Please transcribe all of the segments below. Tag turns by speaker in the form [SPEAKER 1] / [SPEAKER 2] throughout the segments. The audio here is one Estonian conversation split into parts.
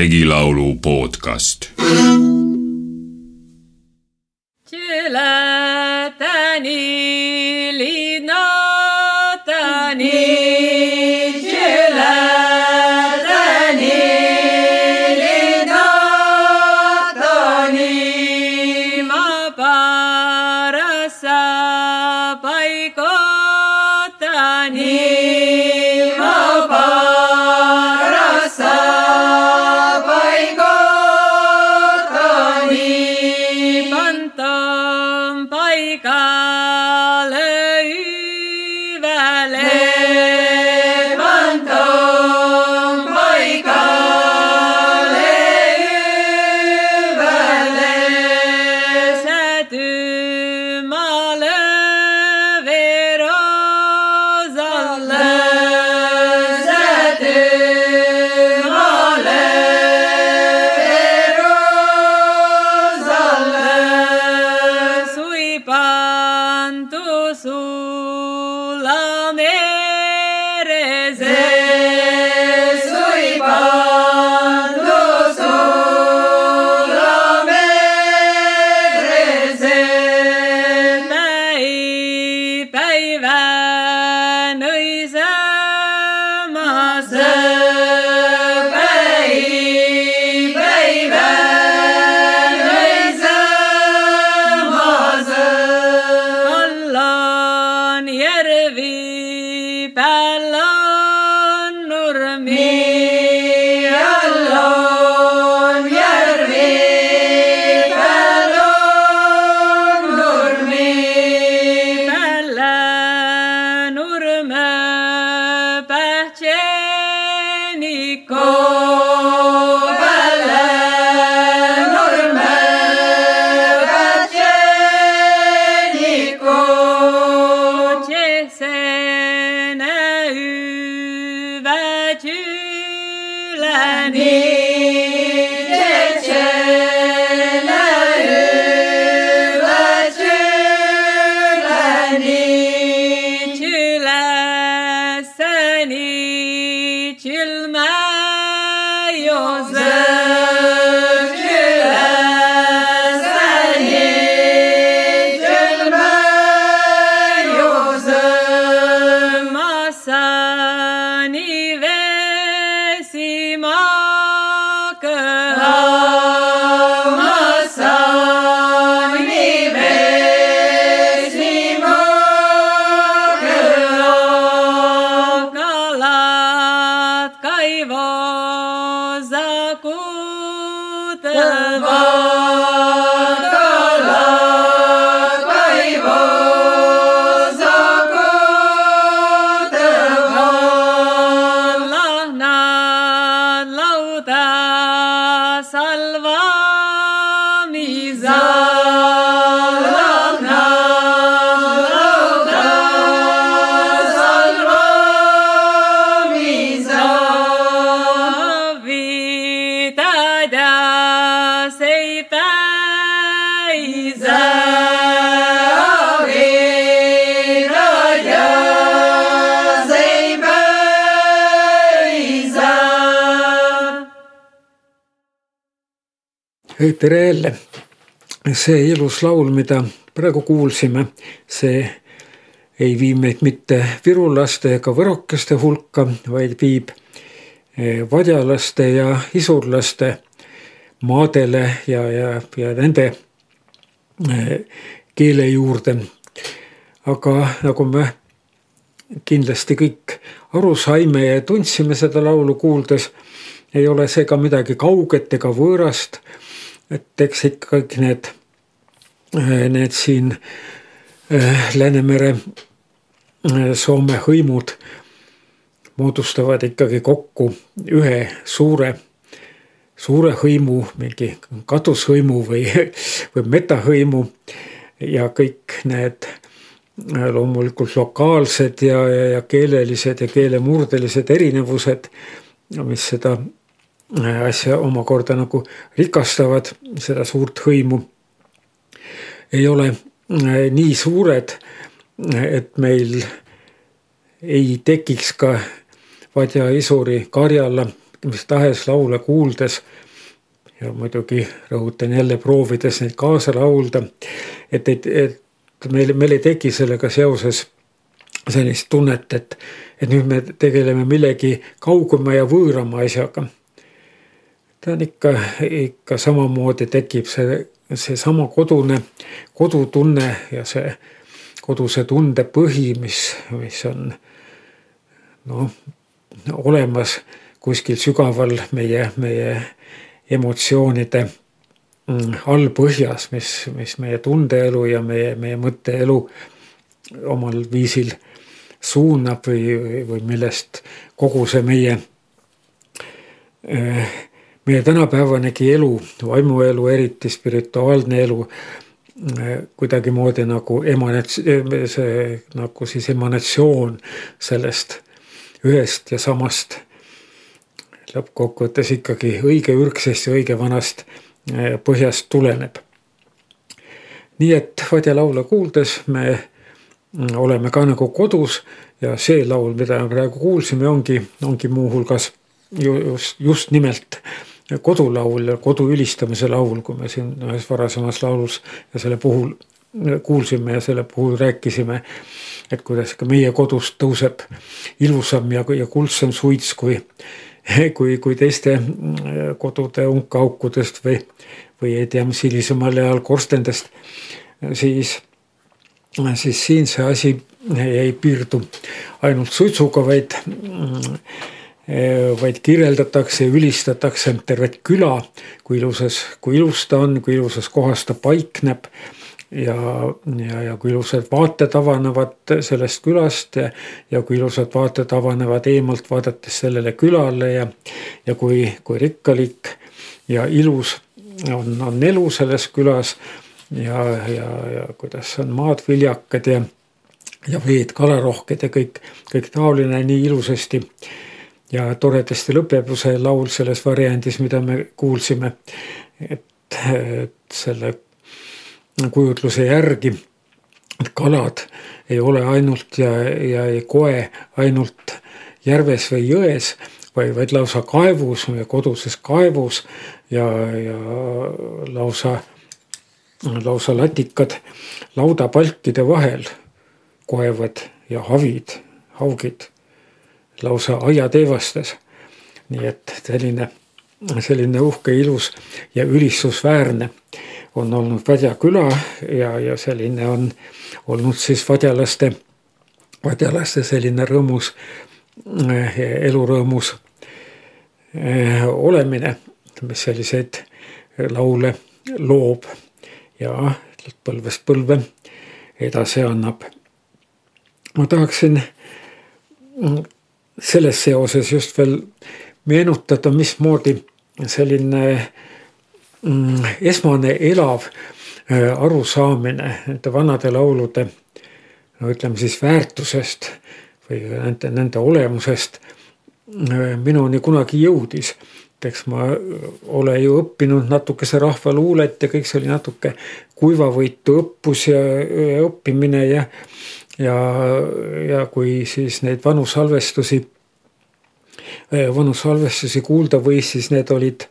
[SPEAKER 1] regilaulu podcast.
[SPEAKER 2] antaa paikan. Go
[SPEAKER 3] tere jälle. see ilus laul, mida praegu kuulsime, see ei vii meid mitte virulaste ega võrokeste hulka, vaid viib eh, vadjalaste ja isurlaste maadele ja, ja, ja nende eh, keele juurde. aga nagu me kindlasti kõik aru saime ja tundsime seda laulu kuuldes, ei ole see ka midagi kauget ega võõrast. Et eks ikkagi need, need siin äh, Läänemere äh, Soome hõimud moodustavad ikkagi kokku ühe suure, suure hõimu, mingi katushõimu või, või metahõimu. Ja kõik need loomulikult lokaalsed ja, ja, ja keelelised ja keelemurdelised erinevused, mis seda asja omakorda nagu rikastavad, seda suurt hõimu. ei ole nii suured, et meil ei tekiks ka Vadja Isuri, Karjala mis tahes laule kuuldes ja muidugi rõhutan jälle, proovides neid kaasa laulda, et, et, et meil, meil ei teki sellega seoses sellist tunnet, et, et nüüd me tegeleme millegi kaugema ja võõrama asjaga. Ta on ikka, ikka samamoodi tekib see, seesama kodune, kodutunne ja see koduse tunde põhi, mis, mis on noh, olemas kuskil sügaval meie, meie emotsioonide mm, allpõhjas, mis, mis meie tundeelu ja meie, meie mõtteelu omal viisil suunab või, või millest kogu see meie, eh, meie tänapäevanegi elu, vaimuelu, eriti spirituaalne elu eh, kuidagimoodi nagu emanats-, see nagu siis emanatsioon sellest ühest ja samast lõppkokkuvõttes ikkagi õige ürgsest ja õige vanast eh, põhjast tuleneb. nii et Vadja laule kuuldes me mm, oleme ka nagu kodus ja see laul, mida me praegu kuulsime, ongi, ongi muuhulgas just, just nimelt kodulaul ja kodu ülistamise laul, kui me siin ühes varasemas laulus ja selle puhul kuulsime ja selle puhul rääkisime, et kuidas ka meie kodust tõuseb ilusam ja, ja kuldsam suits kui kui, kui teiste kodude unkaukudest või, või ei tea, mis hilisemal ajal korstendest, siis, siis siin see asi ei piirdu ainult suitsuga, vaid, mm, vaid kirjeldatakse, ülistatakse tervet küla, kui ilusas, kui ilus ta on, kui ilusas kohas ta paikneb ja, ja, ja kui ilusad vaated avanevad sellest külast ja, ja kui ilusad vaated avanevad eemalt vaadates sellele külale ja, ja kui, kui rikkalik ja ilus on, on elu selles külas ja, ja, ja kuidas on maad viljakad ja, ja veed kalarohked ja kõik, kõik taoline nii ilusasti. Ja toredasti lõpeb ju see laul selles variandis, mida me kuulsime. et, et selle kujutluse järgi, kalad ei ole ainult ja, ja ei koe ainult järves või jões, vaid, vaid lausa kaevus, meie koduses kaevus ja, ja lausa, lausa latikad laudapalkide vahel koevad ja havid, haugid lausa aiateevastes. nii et selline, selline uhke, ilus ja ülistusväärne on olnud Vadja küla ja, ja selline on olnud siis vadjalaste, vadjalaste selline rõõmus, eh, elurõõmus eh, olemine, mis selliseid laule loob ja põlvest põlve edasi annab. ma tahaksin selles seoses just veel meenutada, mismoodi selline Mm, esmane elav äh, arusaamine nende vanade laulude no ütleme siis väärtusest või nende, nende olemusest äh, minuni kunagi jõudis. eks ma ole ju õppinud natukese rahvaluulet ja kõik see oli natuke kuivavõitu õppus ja õppimine ja, ja, ja kui siis neid vanu salvestusi, äh, vanu salvestusi kuulda võis, siis need olid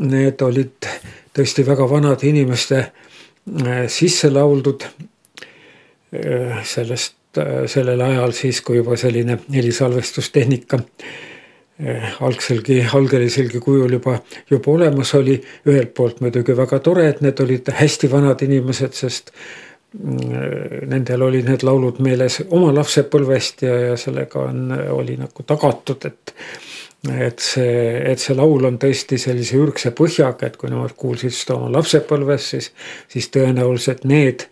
[SPEAKER 3] need olid tõesti väga vanade inimeste äh, sisse lauldud. Äh, sellest, sellel ajal siis, kui juba selline helisalvestustehnika algselgi, algeliselgi kujul juba, juba olemas oli. ühelt poolt muidugi väga tore, et need olid hästi vanad inimesed, sest nendel olid need laulud meeles oma lapsepõlvest ja, ja sellega on, oli nagu tagatud, et et see, et see laul on tõesti sellise ürgse põhjaga, et kui nemad kuulsid seda oma lapsepõlves, siis, siis tõenäoliselt need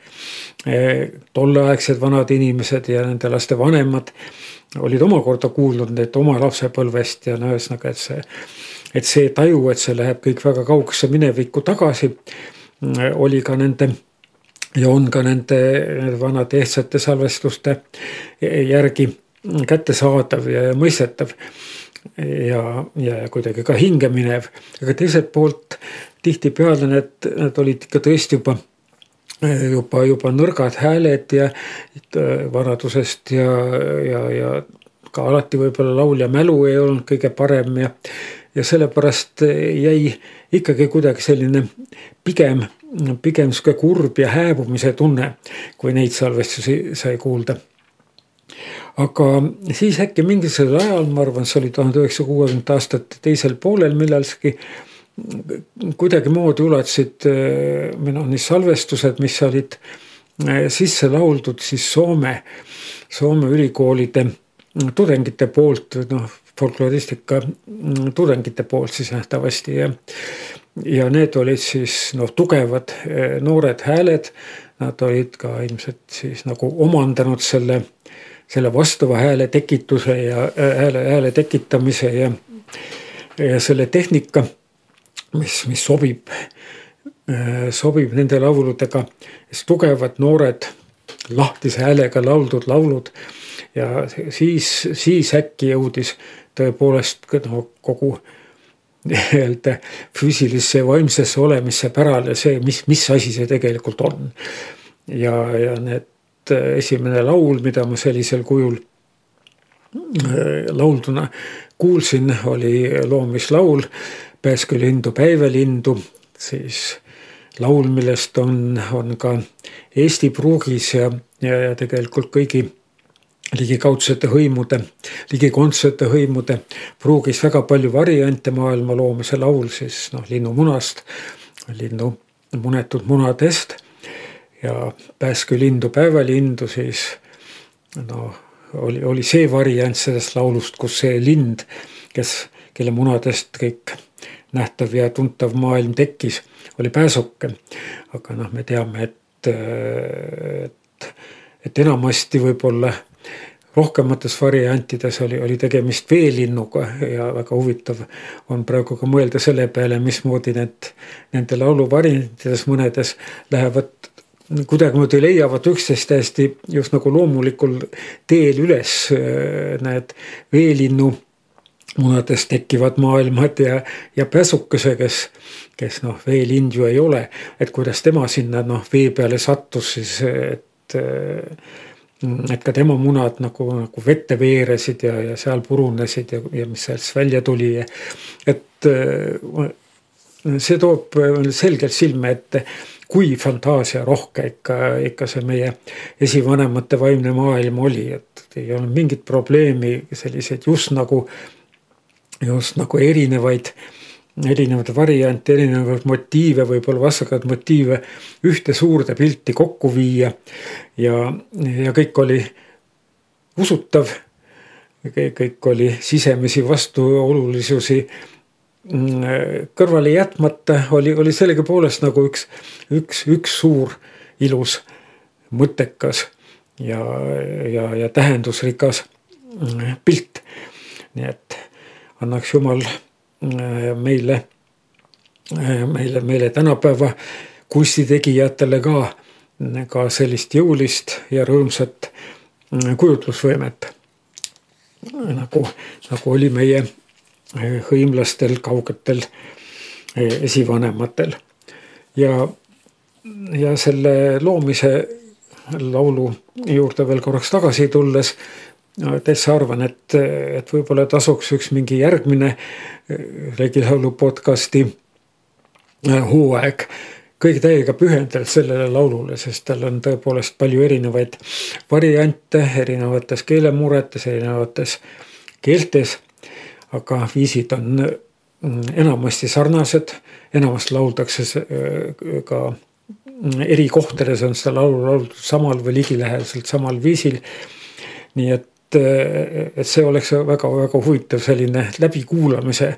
[SPEAKER 3] eh, tolleaegsed vanad inimesed ja nende laste vanemad olid omakorda kuulnud need oma lapsepõlvest ja no ühesõnaga, et see, et see taju, et see läheb kõik väga kaugesse minevikku tagasi, oli ka nende ja on ka nende, vanade ehtsate salvestuste järgi kättesaadav ja mõistetav ja, ja kuidagi ka hinge minev, aga teiselt poolt tihtipeale need, need olid ikka tõesti juba, juba, juba nõrgad hääled ja vanadusest ja, ja, ja ka alati võib-olla laulja mälu ei olnud kõige parem ja, ja sellepärast jäi ikkagi kuidagi selline pigem, pigem sihuke kurb ja hääbumise tunne, kui neid salvestusi sai kuulda. Aga siis äkki mingisugusel ajal, ma arvan, see oli tuhande üheksasaja kuuekümnendate aastate teisel poolel millalgi kuidagimoodi ulatasid või noh, need salvestused, mis olid sisse lauldud siis Soome, Soome ülikoolide tudengite poolt, noh folkloristika tudengite poolt siis nähtavasti ja. ja need olid siis noh, tugevad noored hääled. Nad olid ka ilmselt siis nagu omandanud selle, selle vastava hääle tekituse ja hääle, hääle tekitamise ja, ja selle tehnika, mis, mis sobib Äh, sobib nende lauludega, siis tugevad noored lahtise häälega lauldud laulud. ja siis, siis äkki jõudis tõepoolest no, kogu nii-öelda füüsilisse ja vaimsesse olemisse pärale see, mis, mis asi see tegelikult on. ja, ja need äh, esimene laul, mida ma sellisel kujul äh, laulduna kuulsin, oli loomislaul Pääske lindu, päevelindu, siis laul, millest on, on ka Eesti pruugis ja, ja, ja tegelikult kõigi ligikaudsete hõimude, ligikondsete hõimude pruugis väga palju variante maailma loomise laul siis noh, linnumunast, linnu munetud munadest ja Pääske lindu, päevalindu siis noh, oli, oli see variant sellest laulust, kus see lind, kes, kelle munadest kõik nähtav ja tuntav maailm tekkis, oli pääsuke. aga noh, me teame, et, et, et enamasti võib-olla rohkemates variantides oli, oli tegemist veelinnuga ja väga huvitav on praegu ka mõelda selle peale, mismoodi need, nende lauluvariantides mõnedes lähevad kuidagimoodi leiavad üksteist täiesti just nagu loomulikul teel üles need veelinnu munadest tekivad maailmad ja, ja pääsukese, kes, kes noh, veelind ju ei ole, et kuidas tema sinna noh, vee peale sattus siis, et et ka tema munad nagu, nagu vette veeresid ja, ja seal purunesid ja, ja mis sealt välja tuli. et see toob selgelt silme ette, kui fantaasiarohke ikka, ikka see meie esivanemate vaimne maailm oli, et ei olnud mingit probleemi selliseid just nagu just nagu erinevaid, erinevaid variante, erinevaid motiive, võib-olla vastakaid motiive ühte suurde pilti kokku viia. ja, ja kõik oli usutav. kõik oli sisemisi vastuolulisusi mm, kõrvale jätmata, oli, oli sellegipoolest nagu üks, üks, üks suur ilus, mõttekas ja, ja, ja tähendusrikas mm, pilt. nii et annaks Jumal meile, äh, meile, meile tänapäeva kunstitegijatele ka, ka sellist jõulist ja rõõmsat äh, kujutlusvõimet. nagu, nagu oli meie hõimlastel, kaugetel esivanematel. ja, ja selle loomise laulu juurde veel korraks tagasi tulles no täitsa arvan, et, et võib-olla tasuks üks mingi järgmine äh, Regilaulu podcast'i äh, hooaeg kõige täiega pühendada sellele laulule, sest tal on tõepoolest palju erinevaid variante erinevates keelemuretes, erinevates keeltes. aga viisid on mm, enamasti sarnased, enamasti lauldakse äh, ka mm, eri kohtades on seda laulu lauldud samal või ligilähedaselt samal viisil. nii et et see oleks väga-väga huvitav selline läbikuulamise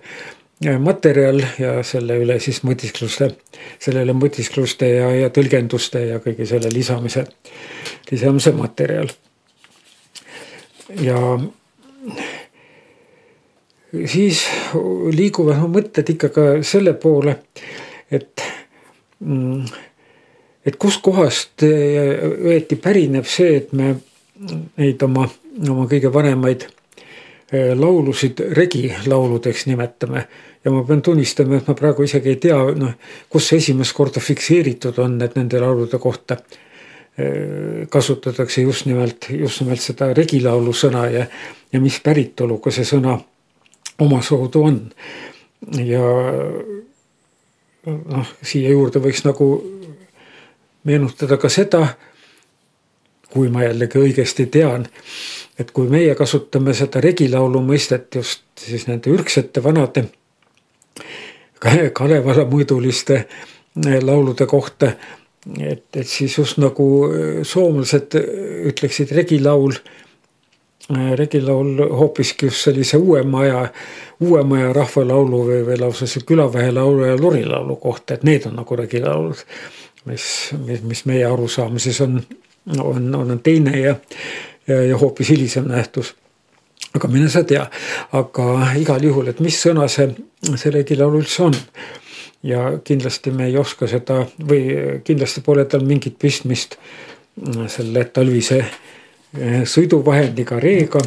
[SPEAKER 3] materjal ja selle üle siis mõtiskluste, sellele mõtiskluste ja, ja tõlgenduste ja kõige selle lisamise, lisamise materjal. ja siis liiguvad mõtted ikka ka selle poole, et, mm, et kuskohast õieti pärineb see, et me neid oma oma kõige vanemaid eh, laulusid regilauludeks nimetame. ja ma pean tunnistama, et ma praegu isegi ei tea, noh, kus see esimest korda fikseeritud on, et nende laulude kohta kasutatakse just nimelt, just nimelt seda regilaulu sõna ja, ja mis päritoluga see sõna omasoodu on. ja noh, siia juurde võiks nagu meenutada ka seda, kui ma jällegi õigesti tean, et kui meie kasutame seda regilaulu mõistet just siis nende ürgsete vanade Kalevala muiduliste eh, laulude kohta, et, et siis just nagu eh, soomlased ütleksid regilaul, eh, regilaul hoopiski just sellise uuema aja, uuema aja rahvalaulu või, või lausa see külaväe laulu ja lorilaulu kohta, et need on nagu regilaulud mis, mis, mis meie arusaamises on, on, on teine ja, ja, ja hoopis hilisem nähtus. aga mine sa tea, aga igal juhul, et mis sõna see, see regilaul üldse on. ja kindlasti me ei oska seda või kindlasti pole tal mingit pistmist selle talvise eh, sõiduvahendiga reega.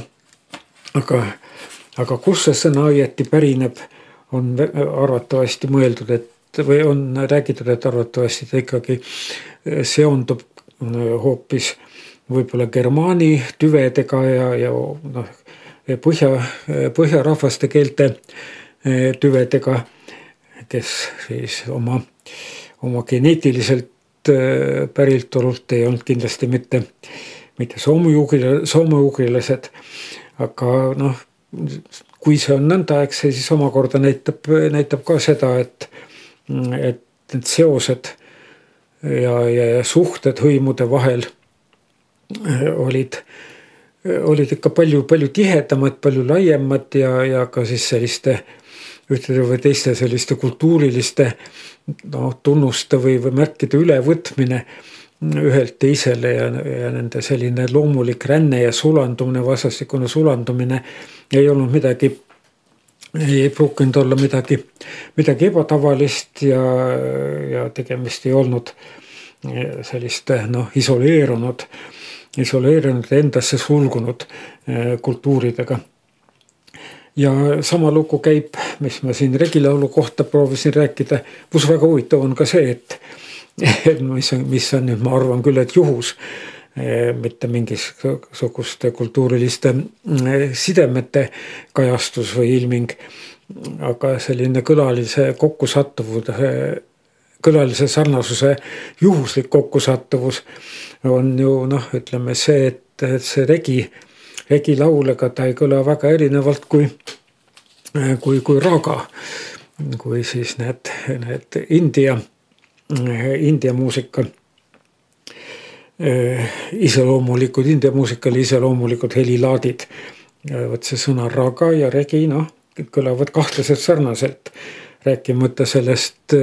[SPEAKER 3] aga, aga kust see sõna õieti pärineb, on arvatavasti mõeldud, et või on räägitud, et arvatavasti ta ikkagi eh, seondub hoopis võib-olla germaani tüvedega ja, ja noh, põhja, põhjarahvaste keelte eh, tüvedega, kes siis oma, oma geneetiliselt päritolult ei olnud kindlasti mitte, mitte soome-ugri-, soome-ugrilased. aga noh, kui see on nõnda, eks see siis omakorda näitab, näitab ka seda, et et need seosed ja, ja, ja suhted hõimude vahel äh, olid, olid ikka palju, palju tihedamad, palju laiemad ja, ja ka siis selliste ühtede või teiste selliste kultuuriliste noh, tunnuste või, või märkide ülevõtmine ühelt teisele ja, ja nende selline loomulik ränne ja sulandumine, vastastikune sulandumine ei olnud midagi ei pruukinud olla midagi, midagi ebatavalist ja, ja tegemist ei olnud selliste noh, isoleerunud, isoleerunud endasse sulgunud eh, kultuuridega. ja sama lugu käib, mis ma siin regilaulu kohta proovisin rääkida, kus väga huvitav on ka see, et, et mis on, mis on nüüd, ma arvan küll, et juhus Eh, mitte mingisuguste kultuuriliste eh, sidemete kajastus või ilming. aga selline kõlalise kokkusattuvuse, kõlalise sarnasuse juhuslik kokkusattuvus on ju noh, ütleme see, et, et see regi, regilaul, ega ta ei kõla väga erinevalt kui, kui, kui raga. kui siis need, need India, India muusika iseloomulikud, India muusikale iseloomulikud helilaadid. vot see sõna raga ja regi, noh, kõlavad kahtlaselt sarnaselt. rääkimata sellest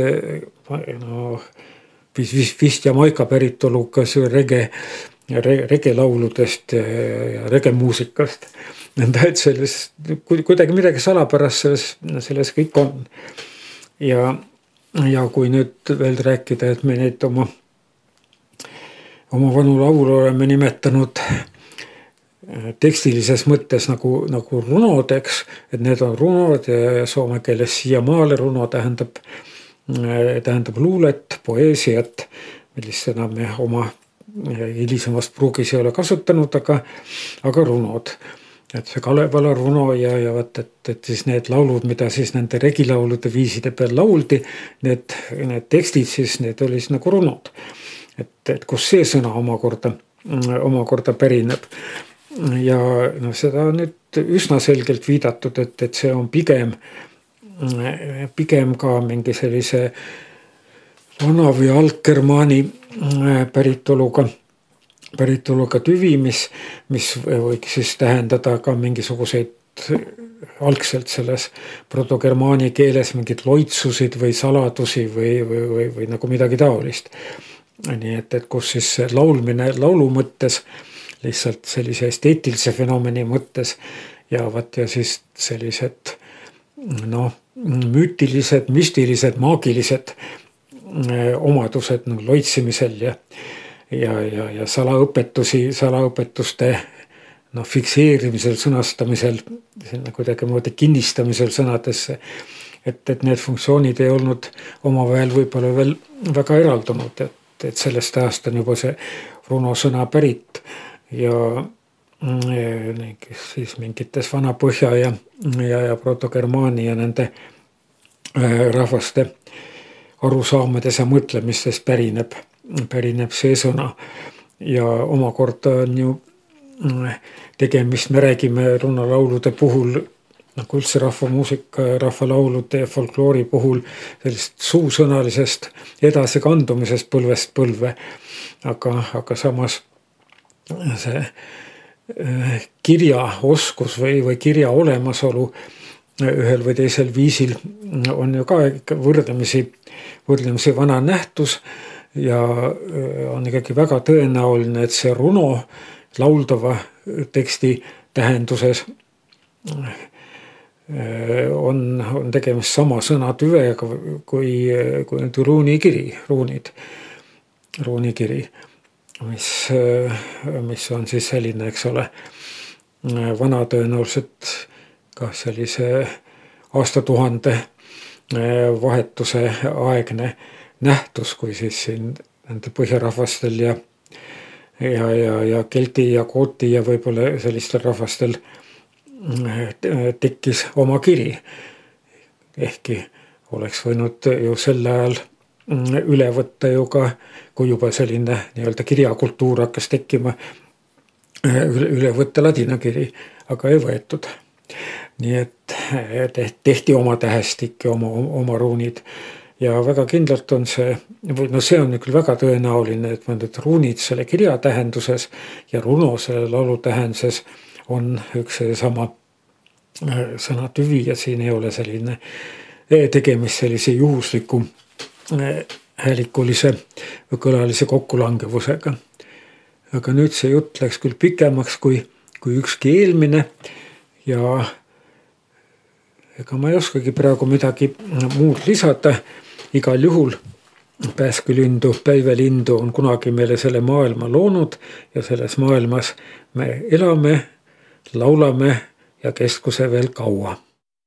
[SPEAKER 3] noh, vist, vist, vist Jamaica päritolukas rege, regelauludest ja, ja regemuusikast. nõnda, et selles kuidagi midagi salapärast selles, selles kõik on. ja, ja kui nüüd veel rääkida, et me neid oma oma vanu laulu oleme nimetanud äh, tekstilises mõttes nagu, nagu runodeks, et need on runod ja soome keeles siiamaale runo tähendab, äh, tähendab luulet, poeesiat, millist enam me oma äh, hilisemas pruugis ei ole kasutanud, aga, aga runod. Et see Kalevala runo ja, ja vot, et, et siis need laulud, mida siis nende regilaulude viiside peal lauldi, need, need tekstid siis, need olid nagu runod et, et kust see sõna omakorda, omakorda pärineb. ja noh, seda on nüüd üsna selgelt viidatud, et, et see on pigem, pigem ka mingi sellise vana või alggermaani päritoluga päritoluga tüvi, mis, mis võiks siis tähendada ka mingisuguseid algselt selles protogermaani keeles mingeid loitsusid või saladusi või, või, või, või nagu midagi taolist nii et, et kus siis laulmine laulu mõttes, lihtsalt sellise esteetilise fenomeni mõttes ja vot ja siis sellised noh, müütilised, müstilised, maagilised eh, omadused nagu loitsimisel ja, ja, ja, ja salaõpetusi, salaõpetuste noh, fikseerimisel, sõnastamisel, kuidagimoodi kinnistamisel sõnadesse. et, et need funktsioonid ei olnud omavahel võib-olla veel väga eraldunud, et et, et sellest ajast on juba see runo sõna pärit ja mm, siis mingites Vana-Põhja ja, ja, ja Proto-Germaani ja nende rahvaste arusaamades ja mõtlemistes pärineb, pärineb see sõna. ja omakorda on ju mm, tegemist, me räägime runnalaulude puhul nagu üldse rahvamuusika ja rahvalaulude ja folkloori puhul sellist suusõnalisest edasikandumisest põlvest põlve. aga, aga samas see äh, kirjaoskus või, või kirja olemasolu ühel või teisel viisil on ju ka ikka võrdlemisi, võrdlemisi vana nähtus. ja äh, on ikkagi väga tõenäoline, et see runo lauldava teksti tähenduses Äh, on, on tegemist sama sõnatüvega kui, kui nüüd ruunikiri, ruunid, ruunikiri, mis, mis on siis selline, eks ole, vana tõenäoliselt kah sellise aastatuhande äh, vahetuse aegne nähtus, kui siis siin nende põhjarahvastel ja ja, ja, ja kelti ja kooti ja võib-olla sellistel rahvastel tekkis oma kiri. ehkki oleks võinud ju sel ajal üle võtta ju ka, kui juba selline nii-öelda kirjakultuur hakkas tekkima, üle võtta ladina kiri, aga ei võetud. nii et tehti oma tähestik ja oma, oma ruunid ja väga kindlalt on see, või no see on küll väga tõenäoline, et need ruunid selle kirja tähenduses ja runo selle laulu tähenduses on üks seesama äh, sõna tüvi ja siin ei ole selline äh, tegemist sellise juhusliku äh, häälikulise või kõlalise kokkulangevusega. aga nüüd see jutt läks küll pikemaks kui, kui ükski eelmine ja ega ma ei oskagi praegu midagi muud lisada. igal juhul pääskelindu, päivelindu on kunagi meile selle maailma loonud ja selles maailmas me elame laulame ja keskuse veel kaua